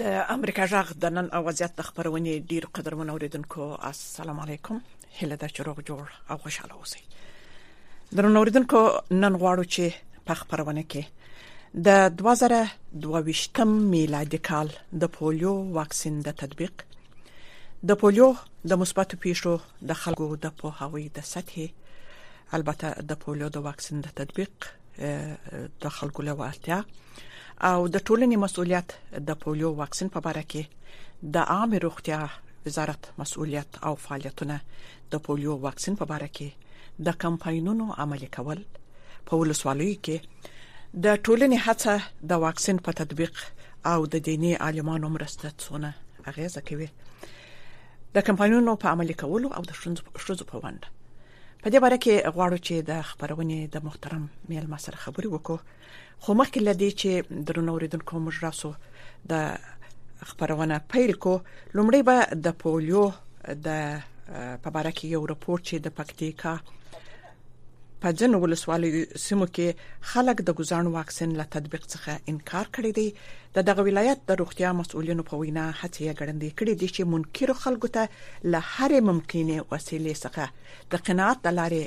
د امریکا جغ د نن او وضعیت د خبرونې ډیر قدرمن اوریدونکو السلام علیکم هله د چروغ جوړ او خوشاله اوسئ درنو اوریدونکو نن غواړو چې په خبرونه کې د 2022 میلادي کال د پولیو واکسین د تطبیق د پولیو د مثبت پیښو د خلکو د پوهاوی د سطحې البته د پولیو د واکسین د تطبیق د خلکو له وړتیا او د ټولنې مسولیت د پولیو واکسین په اړه کې د عام روغتیا وزارت مسولیت او فعالیتونه د پولیو واکسین په اړه کې د کمپاینونو عملي کول په ولسوالۍ کې د ټولنې هڅه د واکسین په تطبیق او د دیني عالمانو مرسته څونه اغیزه کوي د کمپاینونو په عملي کولو او د شنځو په وړاندې په دې باره کې غواړو چې د خبرونې د محترم میلمه سره خبرې وکړو خو مخکې لدی چې درنو اوریدونکو موږ راسو د خبرونه پیل کو لومړی به د پولیو د په اړه کې یو راپور چې د پکتیکا په ځینو ولسوالۍ سیمو کې خلک د ګزان واکسین له تطبیق څخه انکار کړی دی د دغه ولایت د روغتیا مسؤلینو په وینا هڅې ګړندې کړې دي چې منکر خلکو ته له هرې ممکنې وسیلې څخه د قناعت د لارې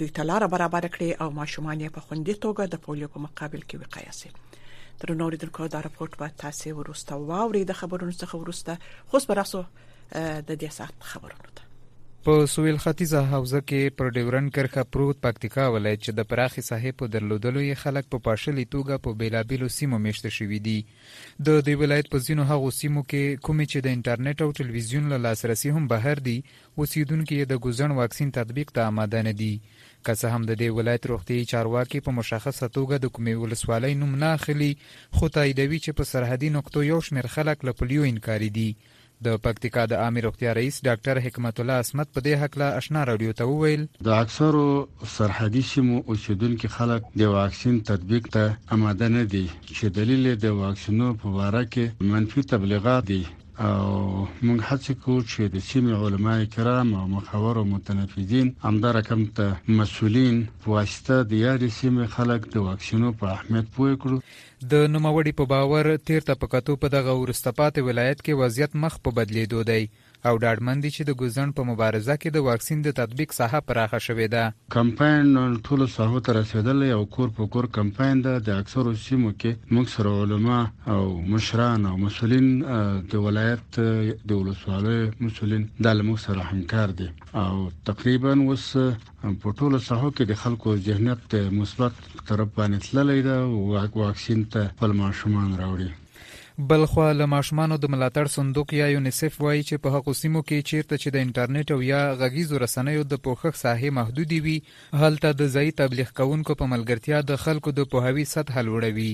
دوی ته لار برابر کړي او ماشومان یې په خوندي توګه د پولیو په مقابل کې وقایه شي تر نو لیدونکو دا رپورت به تاسو ورسته واوري د خبرونو څخه ورسته خو سپراسو د دې سات خبرونو ته په سویل ختیځه حوزه کې پر ډیورن کرښه پروت پکتیکا ولایت چې د پراخې ساحې په درلودلو یې خلک په پاشلې توګه په بیلابیلو سیمو میشته شوي دي د دې ولایت په ځینو هغو سیمو کې کومې چې د انټرنېټ او ټلویزیون له لاسرسي هم بهر دي، اوسېدونکي یې د ګوزڼ واکسین تطبیق ته اماده نه دي. که څه هم د دې ولایت روغتیايي چارواکي په مشخصه توګه د کومې ولسوالۍ نوم نه اخلي، خو تاییدوي چې په سرحدي نقطو یو شمېر خلک له پولیو انکاري دي. د پکتیکا د عامې روغتیا رئیس ډاکټر حکمت الله عصمت په دې هکله اشنا راډیو ته وویل، د اکثرو سرحدي سیمو اوسېدونکي خلک د واکسین تطبیق ته اماده نه دي چې دلیل یې د واکسینو په باره کې منفي تبلیغات دي او موږ هڅې کوو چې د سیمې علماء کرام او مخور او متنفذین همدا رقم د مسؤلین په واسطه د یادې سیمې خلک د واکسینو په اهمیت پوه کړو. د نوموړي په باور تېر ته په کتو په دغه وروسته پاتې ولایت کې وضعیت مخ په بدلېدو دی او ډاډمن دي چې د ګوزڼ په مبارزه کې د واکسین د تطبیق ساحه پراخه شوې ده. کمپاین ټولو ساحو ته رسېدلی او کور په کور کمپاین ده، د اکثرو سیمو کې موږ سره علما او مشران او مسؤلین د ولایت د ولسوالیو مسؤلین دا له موږ سره همکار دي او تقریبا اوس په ټولو ساحو کې د خلکو ذهنیت د مثبت طرف باندې تللی ده او واکسین ته خپل ماشومان راوړي. بلخوا له ماشومانو د ملاتړ صندوق یا یونیسف وایي چې په هغو سیمو کې چیرته چې د انټرنیټ او یا غږیزو رسنیو د پوښښ ساحې محدودې وي، هلته د ځایي تبلیغ کوونکو په ملګرتیا د خلکو د پوهاوي سطحه لوړوي.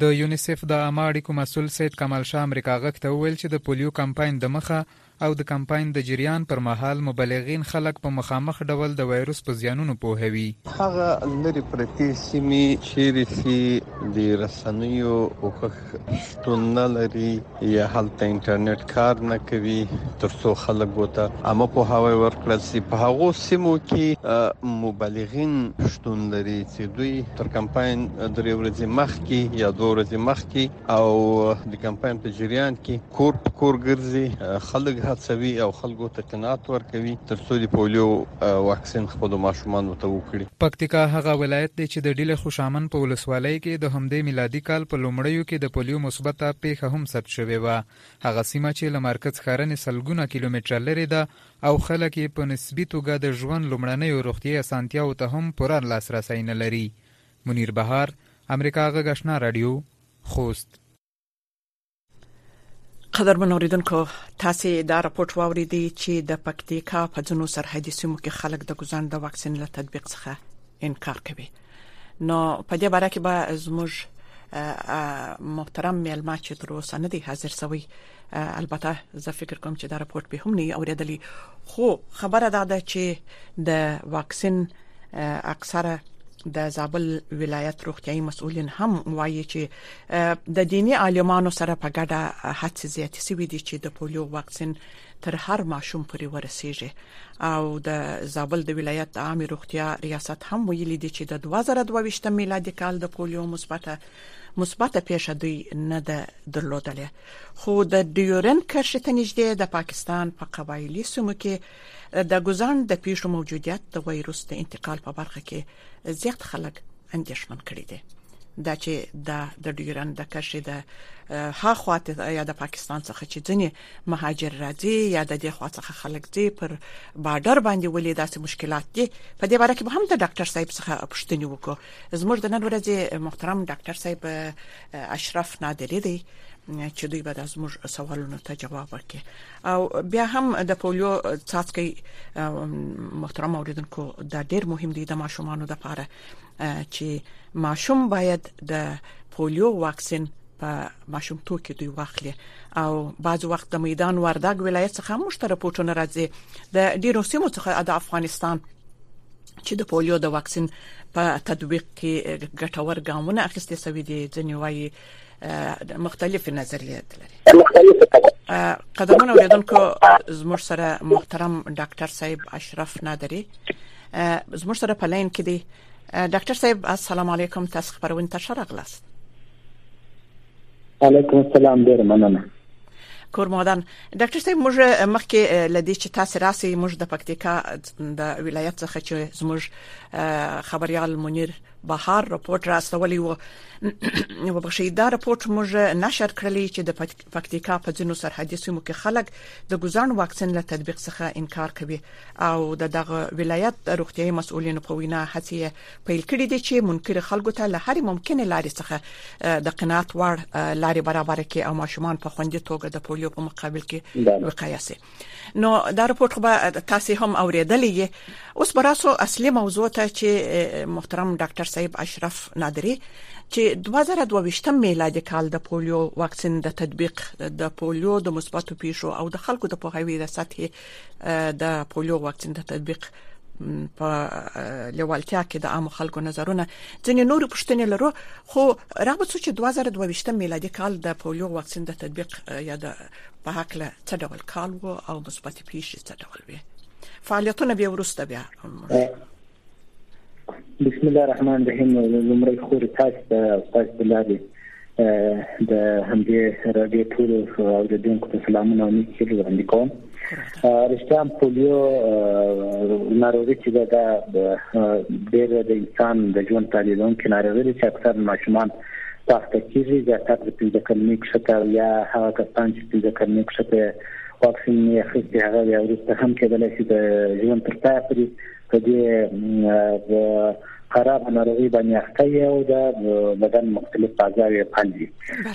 د یونیسف د عامه اړیکو مسؤل سید کمال شاه امریکا غږ ته وویل چې د پولیو کمپاین دمخه او د کمپاین د جریان پر مهال مبلغین خلک په مخامخ ډول د وایروس په زیانونو پوهوي. هغه لرې پرتې سیمې چیرې چې د رسنیو پوښښ شتون نه لري یا هلته انټرنیټ کار نه کوي تر څو خلکو ته عامه پوهاوی ورکړل شي په هغو سیمو کې مبلغین شتون لري چې دوی تر کمپاین درې ورځې مخکې یا دوه ورځې مخکې او د کمپاین په جریان کې کور په کور ګرځي خلک هڅوي او خلکو ته قناعت ورکوي ترڅو د پولیو واکسین خپل ماشومان ته وکړي پکتیکا هغه ولایت دی چې د ډیله خوشامن په ولسوالۍ کې د همدې میلادي کال په لومړیو کې د پولیو مثبته پیښه هم ثبت شوې وه هغه سیمه چې له مرکز ښارنې سلګونه کیلومتره لرې ده او خلک یې په نسبي توګه د ژوند لومړنیو روغتیايي اسانتیاوو ته هم پوره لاسرسی نه لري منیر بهار، امریکا غږ اشنا راډیو، خوست. قدرمن اوریدونکو تاسو دا راپورټ واوریدي چې د پکتیکا په ځینو سرحدي سیمو کې خلک د ګزن د واکسین له تطبیق څخه انکار کوي نو په دې باره کې به زموږ محترم میلمه چې تر اوسه نه دی حاضر شوی البته زه فکر کوم چې دا رپورت به هم نه اوریدلی خو خبره دا ده چې د واکسین اکثره د زابل ولایت روغتيایي مسؤلین هم وایي چې د دیني عالمانو سره په ګډه هڅې زیاتې شوې دي چې د پولیو واکسین تر هر ماشوم پورې ورسیږي او د زابل د ولایت عام روغتیا ریاست هم ویلي دي چې د 2022 میلادي کال د پولیو مثبته مثبته پیښه دوی نه ده درلودلې خو د ډیورند کرښې ته نږدې د پاکستان په قبایلی سیمو کې د ګزان د پیښو موجودیت د وایروس د انتقال په برخه کې زیات خلک اندیشمن کړي دي دا چې د د ډیورند د کرښې د ها خواته یا د پاکستان څخه چې ځنی مهاجر راځي یا د دې خوا څخه خلک دي پر بارډر باندې ولې داسې مشکلات دي په دې اړه کې به هم د ډاکټر صاحب څخه پوښتنه وکړو زموږ د نن ورځې محترم ډاکټر صاحب اشرف نادری دی چې دوی به زموږ سوالونو ته جواب ورکړي او بیا هم د پولیو څاڅکي محترم اوریدونکو دا ډیر مهم دی د ماشومان لپاره چې ماشوم باید د پولیو واکسین په ماشوم تو کې دوی واخلي او بعض وخت د میدان وردګ ولایت څخه مشترک راپورټونه راځي د ډیرو سیمو څخه د افغانستان چې د پولیو د واکسین په تطبیق کې ګټور ګامونه اخیستي شوی دي ځنی وایي مختلف نظریات لري قدمونه اوریدونکو زموږ سره محترم ډاکټر صاحب اشرف نادری زموږ سره په لاین کې دی ډاکټر صاحب السلام علیکم تاسو خبرونه ته شرغلاست علیکم السلام ډیر مننه کورمودان ډاکټر صاحب موږ مخکې لدی چې تاسو راسي موږ د پکتیکا د ولایت څخه چې زموږ خبريال منیر بهار رپورت راستولی وو یو بخښي دا رپورت موږ نشر کړلی چې د پکتیکا په ځینو سرحدي سیمو کې خلک د ګزان واکسین له تطبیق څخه انکار کوي او د دغه ولایت روغتيایي مسؤلینو په وینا هڅه پیل کړي دي چې منکر خلکو ته له هرې ممکنې لارې څخه د قناعت وړ لارې برابر کړي او ماشومان په خوندي توګه د پولیو په مقابل کې وقایه شي نو دا رپورت خو به تاسو هم اوریدلې اوس براسو اصلي موضوع ته چې محترم ډاکټر صاحب اشرف نادری چې 2022 میلادي کال د پولیو واکسین د تطبیق د پولیو د مثبتو پیښو او د خلکو د پوهاوی د سطح د پولیو واکسین د تطبیق په لیوالتیا کې د عام خلکو نظرونه ځینې نور پښتنې لرو خو رغبت سوچ 2022 میلادي کال د پولیو واکسین د تطبیق یا د په حق له څه ډول کال وو او مثبت پیښې څه ډول وي فعالیتونه به ورسته بیا بسم الله الرحمن الرحیم لمړی خو تاسو ته تاسو د لارې د همدې راډیو ټول اوریدونکو ته سلامونه او نیک هیلې وړاندې کوم رښتیا پولیو ناروغي چې دا ډېر د انسان د ژوند تاریخونکو ناروغي چې اکثر ماشومان پخته کیږي زیاتره د پنځه کلنۍ کښته یا هغه کسان چې پنځه کلنۍ کښته واکسین یې اخیستی هغه بیا وروسته هم کېدلی شي د ژوند تر پایه پورې په دې د خراب ناروغي باندې اخته یې او د بدن مختلف اعضاوې پاندي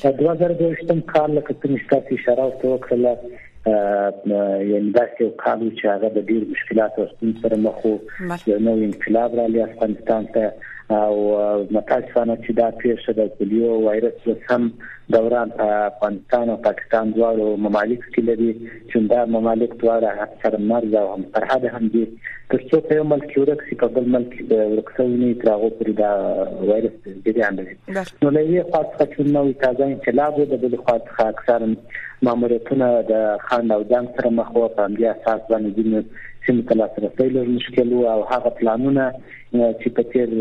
2022 کال لکه څنګه چې تاسو اشاره وکړه یعنی دا چې کال چې هغه د ډیر مشکلات او ستونزې سره مخ وو د نوې انقلاب را لې افغانستان ته او متاسفانه چې دا پیښه د پولیو وایرس سم دوران په افغانستان او پاکستان دواړو ممالک کې لري چون دا ممالک دواړه سره مرز او هم سرحد هم دي تر څو په یو ملک کې ورک شي په بل ملک کې ورک شوی نه تر هغه پورې دا وایرس جریان لري نو له یوې خوا څخه چې نوې تازه انقلاب و د بل خوا څخه اکثرا ماموریتونه د خان او جنګ سره مخ وو په همدې اساس باندې ځینې سیمو ته لاسرسی لږ مشکل و او هغه پلانونه چې په تیر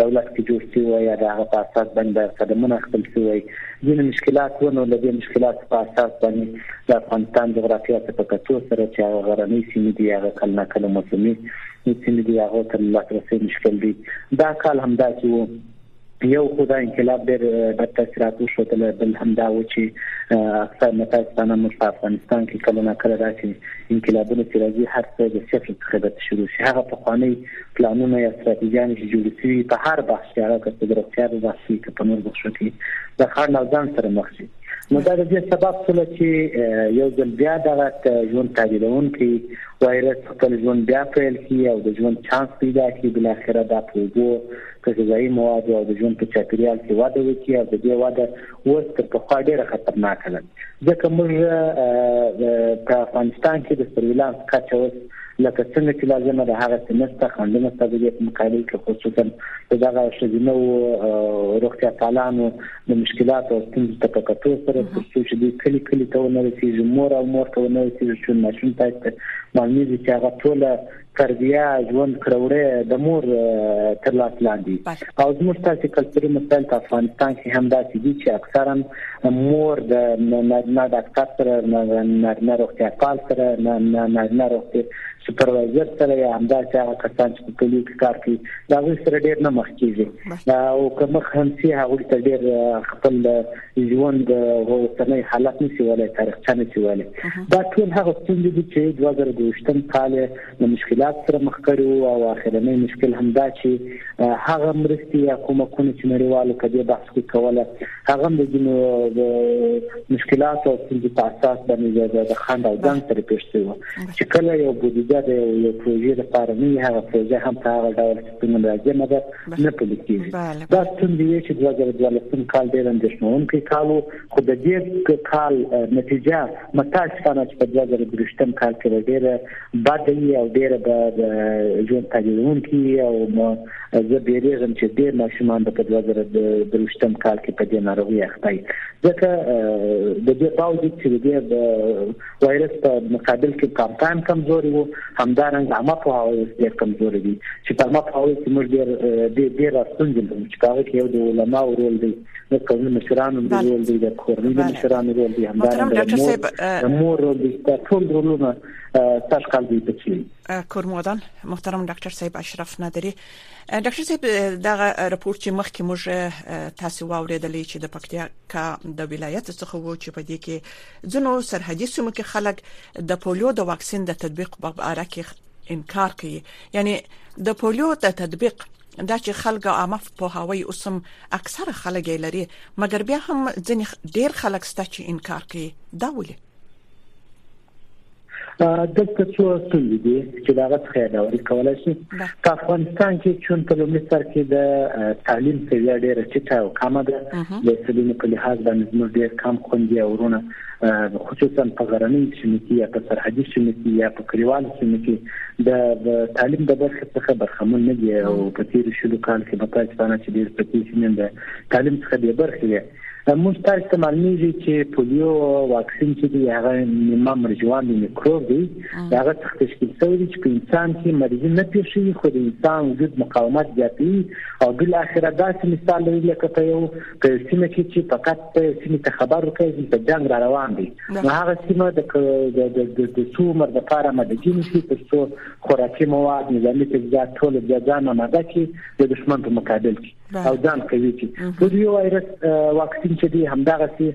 دولت کې جوړ شوی وای یا د هغه په اساس باندې قدمونه خپل شوی وای ځینې مشکلات و نو له دې مشکلاتو په اساس باندې د افغانستان جغرافیا ته په کتو سره چې هغه غرنۍ سیمې دي هغه کله نا کله موسمي سیمې دي هغه ته لاسرسی مشکل دی دا کال همداسې و یو خو دا انقلاب ډېر بد تاثیرات وښودل بل هم دا و چې اکثر متاسفانه موږ په افغانستان کې کله نا کله داسې انقلابونه چې راځي هر څه د صفر څخه به شروع شي هغه پخوانۍ پلانونه یا ستراتیژیانې چې جوړې شوي په هر بحث کې هغه که د روغتیا په بحث کې که په نور بخشو کې د خان او ځان سره مخ شي نو دا د دې سبب څه چې یو ځل بیا دغه ژوند تعبیرونکي وایرس خپل ژوند بیا پیل کی او د ژوند چانس پیدا کی بل اخره دا پروګو که غذایي موادو او د ژوند په چاپیریال کې وده وکړي او د دې وده اوس تر پخوا ډېره خطرناکه ده ځکه موږ په افغانستان کې د سرویلانس کچه اوس لکه څنګه چې لازمه ده هغه څه نشته خنډونه سته د دې په مقابل کې خصوصا د دغه ښځینه او روغتیا پالانو د مشکلاتو او ستونزو ته په کتو سره تر څو چې دوی کلی کلی ته ونه رسېږي مور او مور ته ونه رسېږي چې ماشوم ته معلومېږي چې هغه ټوله تربیه ژوند کړوړې د مور تر لاس لاندې او زموږ تاسو کلتوري مسایل په افغانستان کې هم داسې دي چې اکثرا مور د نارینه ډاکټر سره نارینه روغتیا پال سره نارینه روغتیا سپروایزر سره یا هم داسې هغه کسان چې په کلیو کې کار کوي دا غوښتل سره ډیر نه مخ کیږي او کوم خنسي هغه ته ډیر خپل ژوند او اوسنۍ حالت نشي ولای تاریخچه نشي ولای دا ټول هغه ستونزې دي چې 2022 کال د مشکلات سره مخ کړي او اخرنۍ مشکل هم دا چې هغه مرستې یا کومکونه چې نړیوالو په دې بحث کې کوله هغه د جنو د مشکلات او ستونزې په اساس باندې د خند او ځان سره پیښ شوی چې کله یو بودیجه د یو پروژې لپاره نه هغه پروژه هم په هغه ډول پښتون لهجه نه ده نه پلي کېږي دا ستوندې وي چې 2012 کال ډېر اندېښنونکی کال وو خو د دې کال نتیجه متاسفانه چې په 2023 کال کې ډېره بد وي او ډېره به ژوند تاریخونکي او زه بیرېږم چې ډېر ماشومان د 2023 کال کې په دې ناروغي اخته ځکه د دې باوجود چې د وایرس په مقابل کې کارتان کمزوري وو همدارنګه عامه پوهاوی اوس ډېر کمزوري دي چې په عامه پوهاوی کې موږ ډېر ډېر ډېر ستونزې لرو چې هغه کې یو د علماو رول دی د قومي مشرانو د رول دی د کورنۍ د مشرانو رول دی همدارنګه د مور رول دی دا ټول رولونه سږ کال دی بچي کورمودان محترم ډاکټر صاحب اشرف نادری ډاکټر صاحب دا راپور چې مخکې موږ تاسو واوریدلې چې د پکتیا کا د ولایت څخه وو چې په دې کې ځینو سرحدي سیمو کې خلک د پولیو د واکسین د تطبیق په اړه کې انکار کوي یعنی د پولیو د تطبیق دا چې خلک عامه په هوای اوسم اکثره خلک یې لري مګر بیا هم ځینې ډیر خلک ستاسو انکار کوي دا ولې دلته څو ستونزې دي چې دا غوښتنه یې دا وري کولای شي په افغانستان کې چې په لومړي سر کې د تعلیم سویا ډیره ټیټه او کمه ده د سلینو په لحاظ باندې زموږ ډیر کم خوندي او ورونه خصوصا په غرنۍ سیمه کې یا په سرحدي سیمه کې یا په کلیوالو سیمه کې د تعلیم د برخې څخه برخمن نه دي او په تیر شلو کال کې په پاکستان کې ډیر په تیسنه ده تعلیم څخه به برخې موږ ته چې معلومیږي چې پولیو واکسین چې دی هغه نیمه مرجوان دی میکروب دی هغه څخه تشکیل شوی دی چې په انسان کې مرضی نه پیښي خو د انسان وجود مقاومت زیاتی او بل اخره داسې مثال لري لکه په یو په سیمه کې چې فقط په سیمه ته خبر ورکړي چې جنگ را روان دی نو هغه سیمه د د د څو مر د پاره مدګی نشي تر څو خوراکي مواد نظامي تجهیزات ټول د ځان ماده کې د دشمن په مقابل کې او ځان کوي چې د دې وایرس واکسین چې دی همدغه سي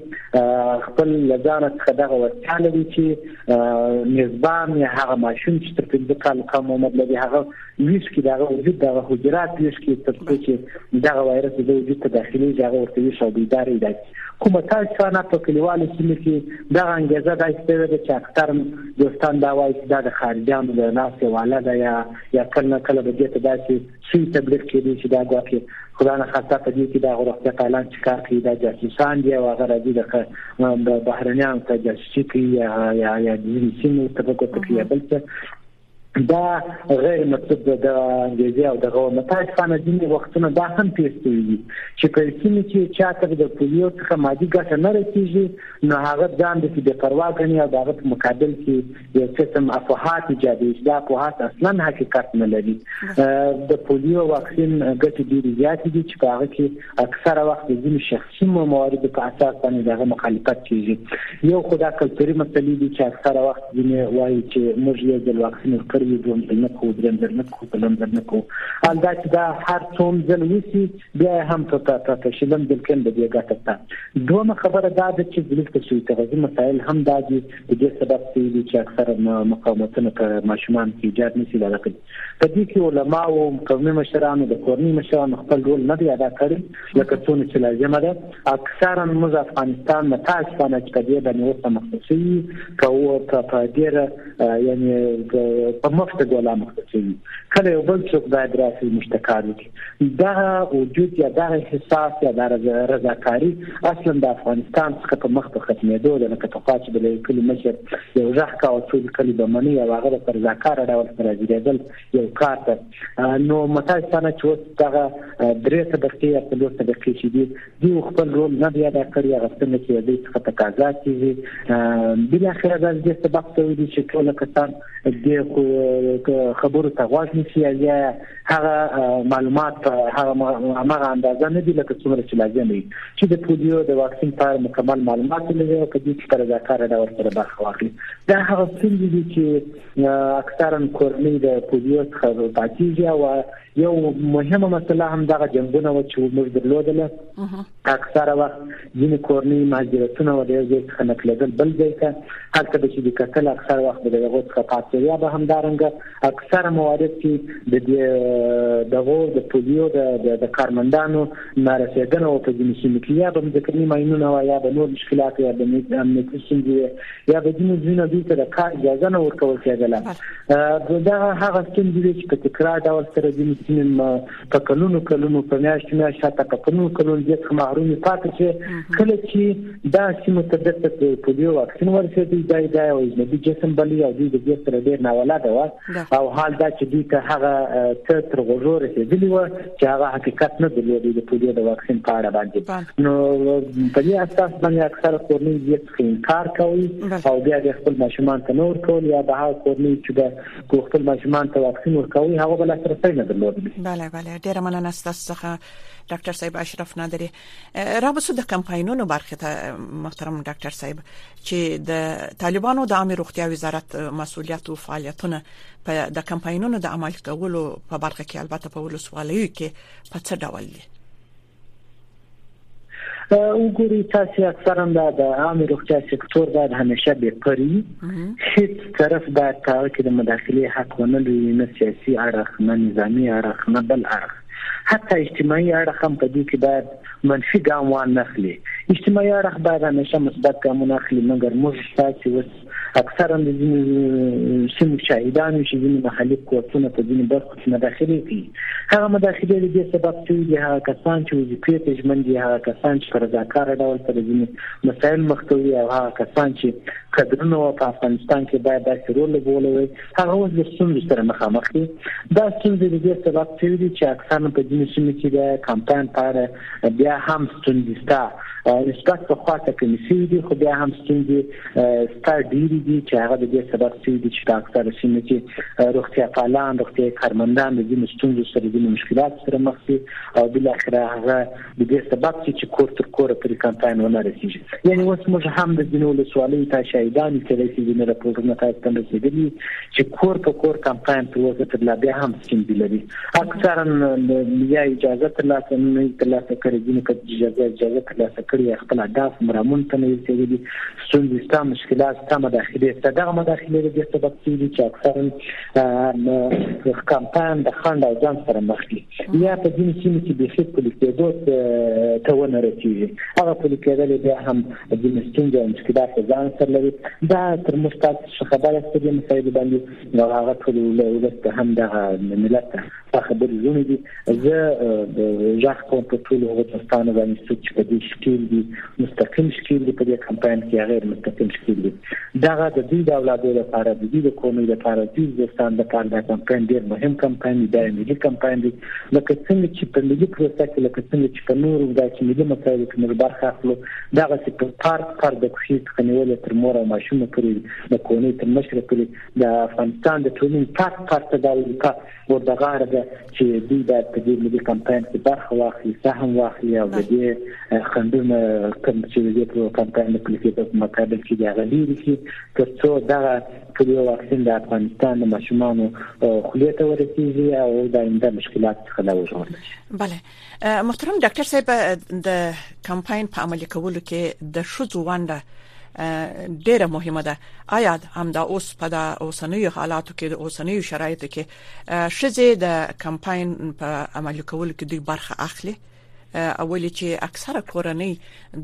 خپل لزان څخه دغه وړتیا لري چې نسبان یا هغه ماشوم چې تر پنځه کال کم عمر لري هغه ویش کې دغه وجود دغه حجرات ویش کې تر څو چې دغه وایرس د وجود ته داخلي ځای ورته ویش او بیداري دی کومه تاسو نه په کلیوالو سیمه کې دا انګیزه د ایستره د چاکتر دوستان دا وایي چې دا د خارجانو د ناسې والا ده یا یا کله کله به دې ته داسې سوی تبلیغ کېدی چې دا ګواکې خدا نه خاصه په دې کې دا روغتیا پالان چې کار کوي دا جاسوسان دي او هغه راځي د بهرنیانو ته جاسوسي کوي یا یا یا د ځینې سیمو ته په ګوته کوي بل څه دا غیر مطلوب ده د انګلیزي او دغه متاسفانه ځینې وختونه دا هم پیښ کیږي چې په سیمه کې چا تر د پولیو څخه مادي ګټه نه رسیږي نو هغه ځان د بې پروا غني او دغه په مقابل کې یو قسم افواهات ایجادوي چې دا افواهات اصلا حقیقت نه لري د پولیو واکسین ګټې ډېرې زیاتې دي چې په هغه کې اکثره وخت د ځینو شخصي مواردو په اساس باندې د هغه مخالفت کیږي یو خو دا کلتوري مسلې دي چې اکثره وخت ځینې وایي چې موږ یو ځل واکسین ورکړی یو دوم ځل نه کوو دریم ځل نه کوو څلورم ځل نه کوو همدا چې دا هر څوم ځل وسی بیا هم په پاتې شلم ځل کې به دې ګټه دومره خبره دا ده چې دلته شوي تغذي مسائل هم دا دي د دې سبب څه دي چې اکثره مقاومتونه په ماشومانو کې ایجاد نه شي لاره کوي په دې کې علما او قومي مشرانو د کورنۍ مشرانو خپل رول نه دی ادا کړی لکه څونه چې لازمه ده اکثرا موږ افغانستان نه تاسو باندې چې په دې باندې اوس مختصي په په ډېر یعنی په مفت ګولا مختصي کله یو بل څوک باید راسي مشتکار دغه وجود یا دغه احساس یا د رضاکاري اصلا د افغانستان څخه په مخ په ختمېدو ده لکه پخوا چې به له یو کلي مشر یو غږ کاوه ټول کلي به مني او هغه به په رضاکاره ډول سره حاضرېدل یو کار ته نو متاسفانه چې اوس دغه درې طبقې یا څلور طبقې چې دي دوی خپل رول نه دی ادا کړی هغه څنګه چې دوی څخه تقاضا کېږي بالاخره دا دې سبق ته ویلي چې ټول کسان دې خبرو ته غوږ نیسي یا هغه معلومات په هغه اندازه نه دي لکه څومره چې لازم وي چې د پولیو د واکسین په اړه مکمل معلومات لري او په دې کې تر ځکه دا ورته برخه واخلي دا هغه څنګه دي چې اکثرا کورنۍ د پولیو څخه پاتېږي او یو مهمه مسله هم دا جنگونه و چې موږ درلودله اکثره وخت ځینې کورنۍ مهاجرتونه و د یو ځای څخه نقلېدل بل ځای ته هلته به چې دې کتل اکثره وخت به د هغو څخه پاکتریا به همدارنګه اکثره موارد کې د دې دغو د پولیو د د کارمندانو نارسېدنه و په ځینو سیمو کې یا به مځکني ماینونه وه یا به نور مشکلات یا به امنیتي ستونزې یا به ځینې ځینو دوی ته د کار اجازه نه ورکول کېدله دا هغه ستونزې چې په تکرار ډول سره ځینې سیمې په کلونو کلونو په میاشتو میاشتو حتی په کلونو کلونو دې څخه محروم پاتې شي کله چې دا سیمه ته د څه پولیو واکسین ورسېدی دا دا یو اجنبي جسم بلې او دوی د دې سره ډېر ناولاده و او حال دا چې دوی ته هغه څه تر غوږو رسېدلی و چې هغه حقیقت نه درلود د پولیو د واکسین په اړه باندې نو په دې اساس باندې اکثر کورنۍ یې څخه انکار کوي او بیا د خپل ماشومان ته نور کول یا به هغه کورنۍ چې کو خپل ماشومان ته واکسین ورکوي هغه بل سره څه نه درلودل بله بله ډیر مننه ستاسو څخه ډاکټر صاحب اشرف نادری را بسو د کمپاینونو برخه ته محترم ډاکټر صاحب چې د طالبانو د عامه روغتیا وزارت مسولیت او فعالیتونه په د کمپاینونو د عمل کولو په برخه کې البته په ولسوالیو کې په څه ډول دي وګوري تاسو اکثرا دا د عام روغتیا سکتور باید همیشه به پري هیڅ طرف دا کار کې د مداخله حق ونه لري نه سیاسي اړخ نه نظامی اړخ نه بل اړخ حتی اجتماعي اړخ هم په دې کې باید منفي ګام وانه اخلي اجتماعي اړخ باید همیشه مثبت ګامونه اخلي مګر موږ تاسو اکثرا د ځینو سیمو شاهدان چې ځینې محلي کورتونه په ځینو برخو کې مداخلې کوي هغه مداخلې د دې سبب شوي دي هغه کسان چې وظیفې ته ژمن دي هغه کسان چې په رضاکاره ډول سره ځینې مسایل مخ ته وړي او هغه کسان چې کدرونه وه په افغانستان کې باید داسې رول لوبولی وای هغه اوس د ستونزو سره مخامخ دي دا ستونزې د دې سبب شوي دي چې اکثرا په ځینو سیمو کې د کمپاین په اړه بیا هم ستونزې شته نسبت پخوا ته کمې شوي دي خو بیا هم ستونزې ستا ډیری دي چې هغه د دې سبب شوی دي چې په اکثره سیمو کې روغتیا پالان روغتیا کارمندان د ځینو ستونزو سره د ځینو مشکلات سره مخ دي او بل اخر هغه د دې سبب شي چې کور تر کوره پرې کمپاین ونه رسیږي یعنی اوس موږ هم د ځینو ولسوالۍ ته شاهدان کېدای شي ځینې راپورونه تاسو ته رسېدلي چې کور په کور کمپاین تر اوسه تر لا بیا هم ستونزې لري اکثرا د یا اجازه ترلاسه نه ترلاسه کړې ځینې که اجازه اجازه ترلاسه کړې یا خپل اهداف مرامون ته نه یې رسېدلي ستونزې ستا مشکلات ستا مداخلې ستا دغه مداخلې د دې سبب کېږي چې اکثرا کمپاین د خنډ او ځان سره مخ دي یا په ځینې سیمو کې بیخي پلي کېدو ته ونه رسېږي هغه پلي کېدل بیا هم ځینې ستونزې او مشکلات ځان سره لري دا تر موږ تاسو څخه خبره ستړي مسایل باندې نو هغه ټول ولس ته هم دغه ملت ته دا خبرې زونه دي زه ځخ کوم په ټول هغه دوستانو باندې څوک چې په دې شکیل دي مستقیم شکیل دي په دې کمپاین کې غیر مستقیم شکیل دي دغه د دوی د اولادو لپاره د دوی د کورنۍ لپاره د دوی دوستان لپاره دا کمپاین ډیر مهم کمپاین دی دا ملي کمپاین دی لکه څنګه چې په ملي پروسه کې لکه څنګه چې په نورو داسې ملي مسایلو کې موږ برخه اخلو دغه چې په پارت پر د کوشي څخه نیولې تر مور او ماشومه پورې د کورنۍ تر مشره پورې د افغانستان د ټولنې فرد فرد ته دا وظیفه ور د غاړه ده چې دوی باید په دې ملي کمپاین کې برخه واخلي سهم واخلي او د دې خندونه کوم چې د دې کمپاین په کې د مقابل کې دا غليري کې ترڅو دا کلی واکسین د افغانستان د ماشومانو خلیته ورسیږي او دا انده مشکلات څخه لا وژغورل شي بله محترم ډاکټر صاحب د کمپاین په عملي کولو کې د شوزو ونده ډیره مهمه ده آیا همدا اوس په د اوسنیو حالاتو کې د اوسنیو شرایطو کې شزه د کمپاین په عملي کولو کې دوی برخه اخلي اولی چې اکثره کورنۍ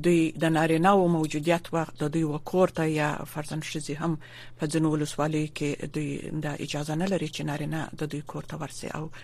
دوی د نارینه او موجودیت وخت د دوی وکور ته یا فرزند شزي هم په ځنو ولسوالۍ کې دوی د اجازه نه لري چې نارینه د دوی کور ته ورسي او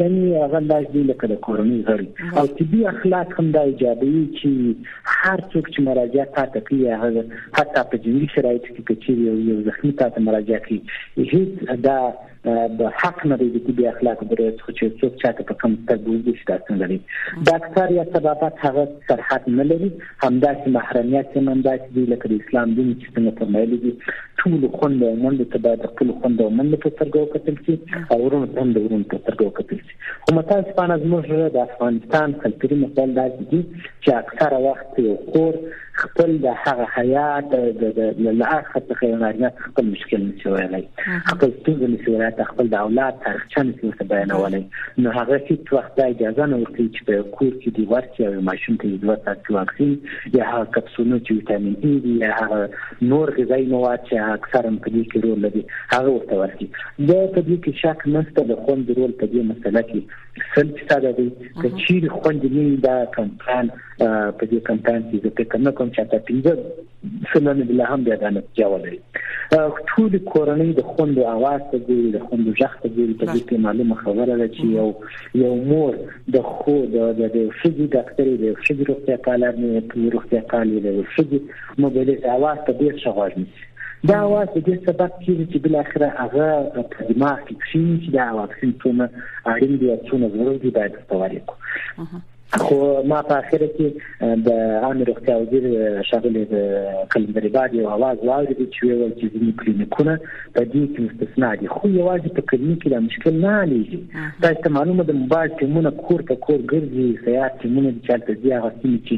یعنی هغه لاج دی لکه د کورنۍ غړي او طبي اخلاق هم دا ایجابوي چې هر څوک چې مراجعه تاته کوي هغه حتی په جنګي شرایطو کې کچېري یو یو زخمي تاته مراجعه کوي هیڅ دا د حق نه دی د طبي اخلاق د رئیس خو چې څوک چاته په کوم سترګو وګوري دا څنګه دی دا اکثر یا سبابات هغه سرحد نه لري همداسې محرمیت هم همداسې دی لکه د اسلام دین چې څنګه فرمایلي دي ټولو خوند او منډو ته باید د خپلو خوند او منډو په سترګه وکتل شي او ورونو ته هم د ورونو په سترګه وکتل شي خو متاسفانه زموږ د افغانستان کلتوري مسایل داسې دي چې اکثره وخت یو خور خپل د هغه حیات د له اخر څخه یو نارینه خپل مشکل نشي ویلی خپل ستونزه نشي ویلی خپل د اولاد تاریخچه نشي ورته بیانولی نو هغه هیڅ وخت دا اجازه نه ورکوي چې په یو کور کې دی ورکړي او ماشوم ته دوه څاڅکي واکسین یا هغه کپسولونه چې ویټامین ای دي یا هغه نور غذایي مواد چې اکثرا په دې کې رول لري هغه ورته ورکړي دا په دې کې شک نشته د خوند رول په دې مسله کې سل فیصد دی که چیرې خوند نه دا کمپاین په دې کمپاین کې د پکې نه کوم چې تاسو سلام الله هم بیا دا نتیجه ولري ټول کورنۍ د خوند او اواز ته ګوري د خوند ژغ ته ګوري په دې کې معلومه خبره ده چې یو یو مور د خو د د شګي ډاکټر دی شګي روغتیا پالر نه دی روغتیا پالي دی شګي موبایل د اواز ته ډیر شغوږي دا اواز د دې سبب کیږي چې بل اخره هغه په دماغ کې کښیني چې دا اواز څونه اړین دی او څونه ضروري دی باید په وړاندې کو خو ما په اخر کې د عامې روغتیا وزیر شغلې د کلندري باد یو اواز واورید چې ویل چې ځینې کلینیکونه په دې کې مستثنا دي خو یوازې په کلینیک کې دا مشکل نه حلېږي دا چې معلومه د موبایل ټیمونه کور په کور ګرځي سیار ټیمونه چې هلته دي هغه سیمې چې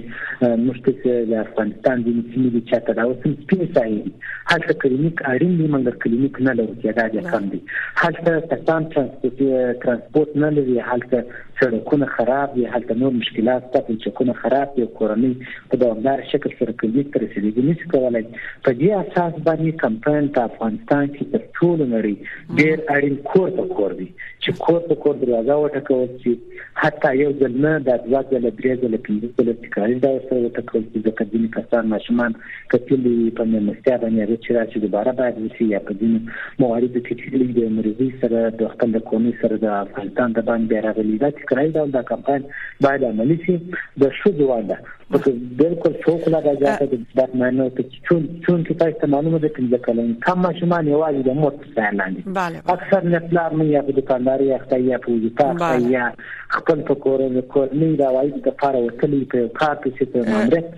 موږ ته د افغانستان ځینې سیمې دي چې هلته دا اوس هم سپینې ساحې دي هلته کلینیک اړین دی مګر کلینیک نه لرو چې دا ډېر کم دی هلته کسان ترانسپورت نه لري هلته سړکونه خراب دي، هلته نور مشکلات شته، پلچکونه خراب دي او کورنۍ په دوامدار شکل سره کلنیک ته رسېدګي نه شي کولای. په دې اساس بني کمپن په افغانستان کې تر ټولو نړۍ ډېر اړین کور په کور دی چې کور په کور دروازه وټکول شي، حتی یو ځل نه دا دوه ځله، درې ځله، پنځه ځله چې کاري ډول سره وټکول شي، ځکه ځینې کسان ماشومان کتلي وي په مېلمستیا باندې هغه چې راشي دوباره باید وشي یا په ځینو مواردو کې چې د مریضي سره د خپل د کورنۍ سره د افغانستان د باندې بیا راغلي دا چې کړای ډول دا کمپاین باید عملی شي د ښځو ونده ځکه بالکل فوق العاده زیاته د مثبت معنی ته چون چون چې تاسو ته معلومه ده پنځه کلن کم ماشومان یوازې د مور په سایه لاندې اکثر نه پلار نه یا په دکانداري یا خدای یا په وظیفه یا خپل په کورنۍ کورنۍ د وایي د لپاره وتلی په کار کې چې په ماموریت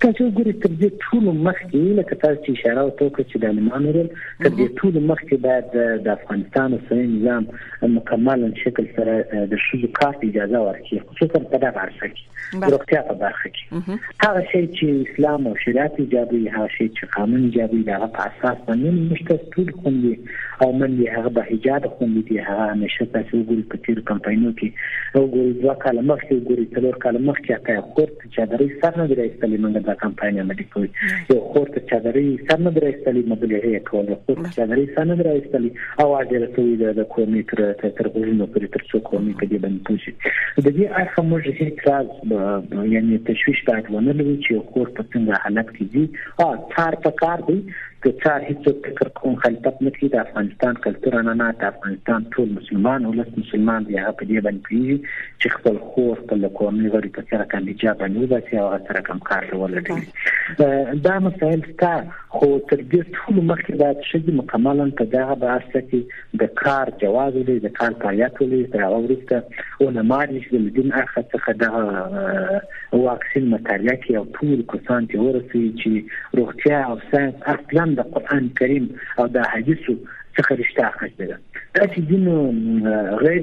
تاسو ګورئ تر دې ټولو مخکې لکه تاسو چې اشاره وکړه چې د عالمانو رول تر دې ټولو مخکې باید د افغانستان اوسنی نظام مکمل شکل سره د شوزو کار اجازه ورکړي خصوصا په دغه برخه کې روغتیا په برخه کې هغه شی چې اسلام او شریعت ایجابوي هغه شی چې قانون ایجابوي دغه په اساس باندې موږ ته ټول خوندي او من یې هغه به حجاب خوندې دي هغه همیشه تاسو وګورئ په تیر کمپاینو کې وګورئ دوه کاله مخکې وګورئ څلور کاله مخکې حتی خور ته چادرې سر نه درې استلې موږ دا کمپاین عملي کوي یو خور ته چادرې سر نه درې استلې مبلغه یې کوله خور ته چادرې سر نه درې استلې او اجر ته وي د کورنۍ تر تر غوښنو پورې تر څو کورنۍ په دې باندې پوښي د دې اخر موږ هیڅ راز یعنی تشویش باید ونه لرو چې خور په څنګه حالت کې دي او کار په کار دی که څار هیڅوک فکر کوم خلیفت نه کوي د افغانستان کلتور عنعنات د افغانستان ټول مسلمان ولس مسلمان دی هغه په دې باندې پیږي چې خپل خور خپل کورنۍ غړي په سره کم حجاب باندې وباسي او هغه سره کم کار ته ولګي دا مسایل ستا خو تر دې ټول مخکې باید شدي مکملا په دغه بحث کې د کار جواز ولې د کار پایات ولې تر هغه وروسته علما دي چې د دین اخر څخه دغه واکسین مطالعه کوي او ټول کسان ته ورسوي چې روغتیا او ساینس اصلا د قران کریم او د حدیثو څخه رښتا اخیستې ده دا چې دین غیر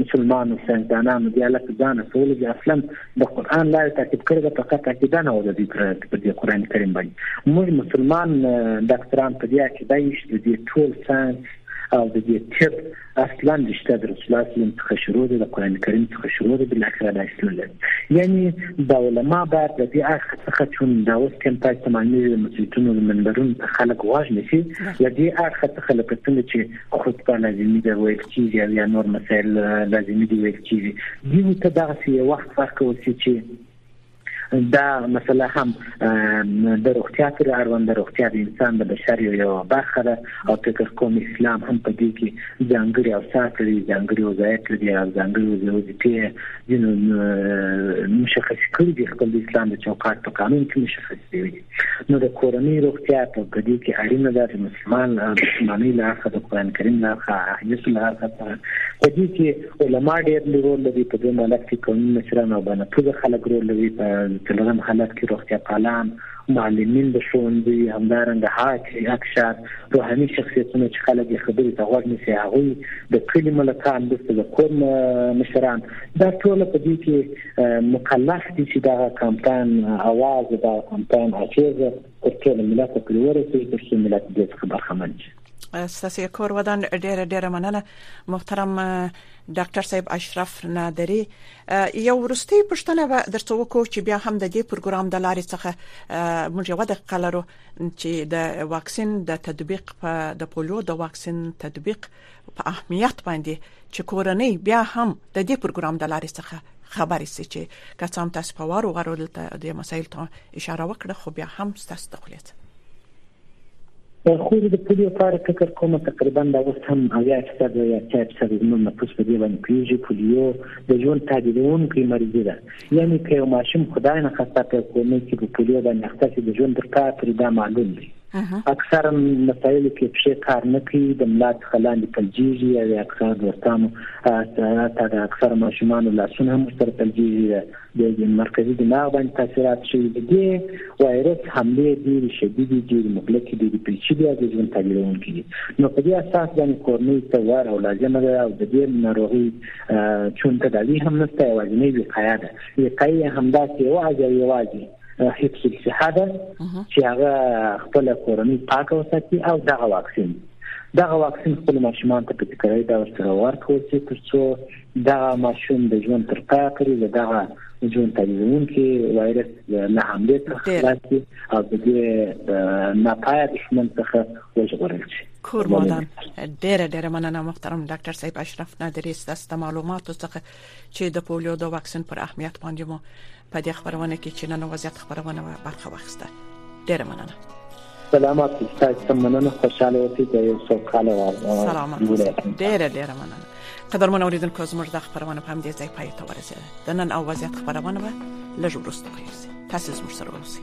مسلمانو ساینسدانانو بیا له ځانه سولې اصلا د قران لار تعقیب کړی دا فقط عقیده نه ودا دي په دې قران کریم باندې موږ مسلمان ډاکټران په دې عقیده یې چې دې ټول ساينس او د دې طب اصلا د شته د رسول الله صلی څخه شروع دي د قران کریم څخه شروع دي بل اخر د اسلام یعنی دا علما بعد د دې اخر څخه چون دا اوس کوم پای ته معنی د مسجدونو د منبرونو ته خلک واژنې شي د دې اخر څخه لکه څنګه چې خطبه لازمي ده ویل کیږي او یا نور مسایل لازمي دي ویل کیږي دیو ته دغه سی وخت ورکول شي چې دا مسله هم د روغتیا پر اړوند روغتیا د انسان د بشر یو برخه ده او فکر کوم اسلام هم په دې کې ځانګړي او ساتري ځانګړي وضعیت لري او ځانګړي وضعیتي جنو مشخص کړی دی خپل اسلام د چوکاټ په قانون کې مشخص دی نو د کورنۍ روغتیا په دې کې اړینه ده چې مسلمان مسلمانۍ له اړخه د قرآن کریم له اړخه احادیثو له اړخه سره په دې کې علما ډېر رول لري په دویم حالت کې قومي مشران او بنفوذه خلک رول لري په څلورم حالت کې روغتیا پالان معلمین د ښوونځي همدارنګه هغه اکشار روحاني شخصیتونه چې خلک یې خبرې ته غوږ نیسي هغوی د کلي ملکان دلته د کور مشران دا ټول په دې کې مکلف دي چې دغه کمپاین اواز دا کمپاین اچیز تر ټولو ملت پورې ورسوي تر څو ملت دې څخه برخمن شي ستاسو کور ودان ډیره ډیره مننه محترم ډاکټر صاحب اشرف نادری یو ورستي پښتنه به درڅو وکړو چې بیا هم د دې پروګرام د لارې څخه موږ یو د قلرو چې د واکسین د تطبیق په د پولیو د واکسین تطبیق په اهمیت باندې چې کورنۍ بیا هم د دې پروګرام د لارې څخه خبرې سي چې که څه هم تاسو په وارو وارو دلته د مسایل ته اشاره وکړه خو بیا هم تاسو ته خلیت خو د پولیو لپاره فکر کوم تقریبا دا اوس هم اویا فیصد یا اتیا فیصد زموږ نفوس په دې باندې پوهېږي پولیو د ژوند تعدیلوونکې مرضي ده یعنې که یو ماشوم خدای نه خسته په کورنۍ کې په پولیو باندې اخته شي د ژوند تر پایه پورې دا معلول دی اکثرا مسایلو کې پښې کار نه کوي د ملا څخه لاندې پلجیږي او اکثر دوستانو تا د اکثر ماشومانو لاسونه هم سره پلجیږي د مرکزي دماغ باندې تاثیرات شي د دې وایرس حمله ډېری شدیدې ډېری مهلکې ډېری پیچلې او د ژوند تغیرونکې دي نو په دې اساس باندې کورنۍ ته وار او لازمه ده او د دې ناروغي چون تداوی هم نشته یوازینۍ وقایه ده وقایه همداسې یوازې یوازې حفظ الصحه ده چې هغه خپل کورنۍ پاکه وساتي او دغه واکسین دغه واکسین خپل ماشومان ته په تکراري ډول سره ورکړي چې ترڅو دغه ماشوم د ژوند تر پایه پورې د دغه ژوند تلویزیون کې وایرس نه حمله څخه خلاص شي او د دې ناپایه دښمن څخه وژغورل شي کور مودان ډیره ډیره مننه محترم ډاکټر صاحب اشرف نادری ستاسو معلوماتو څخه چې د پولیو د واکسین پر اهمیت باندې مو په دې خبرونه کې چې نن وضعیت خبرونه و برخه واخیسته ډیره مننه سلامات ستاسو ته مننه خوشاله اوسئ د یو څو کال او سلامات ډیره ډیره مننه قدرمن اوریدونکو زموږ د خبرونه په همدې ځای پای ته ورسېده د نن او وضعیت خبرونه به لږ وروسته پیل شي تاسو زموږ سره اوسئ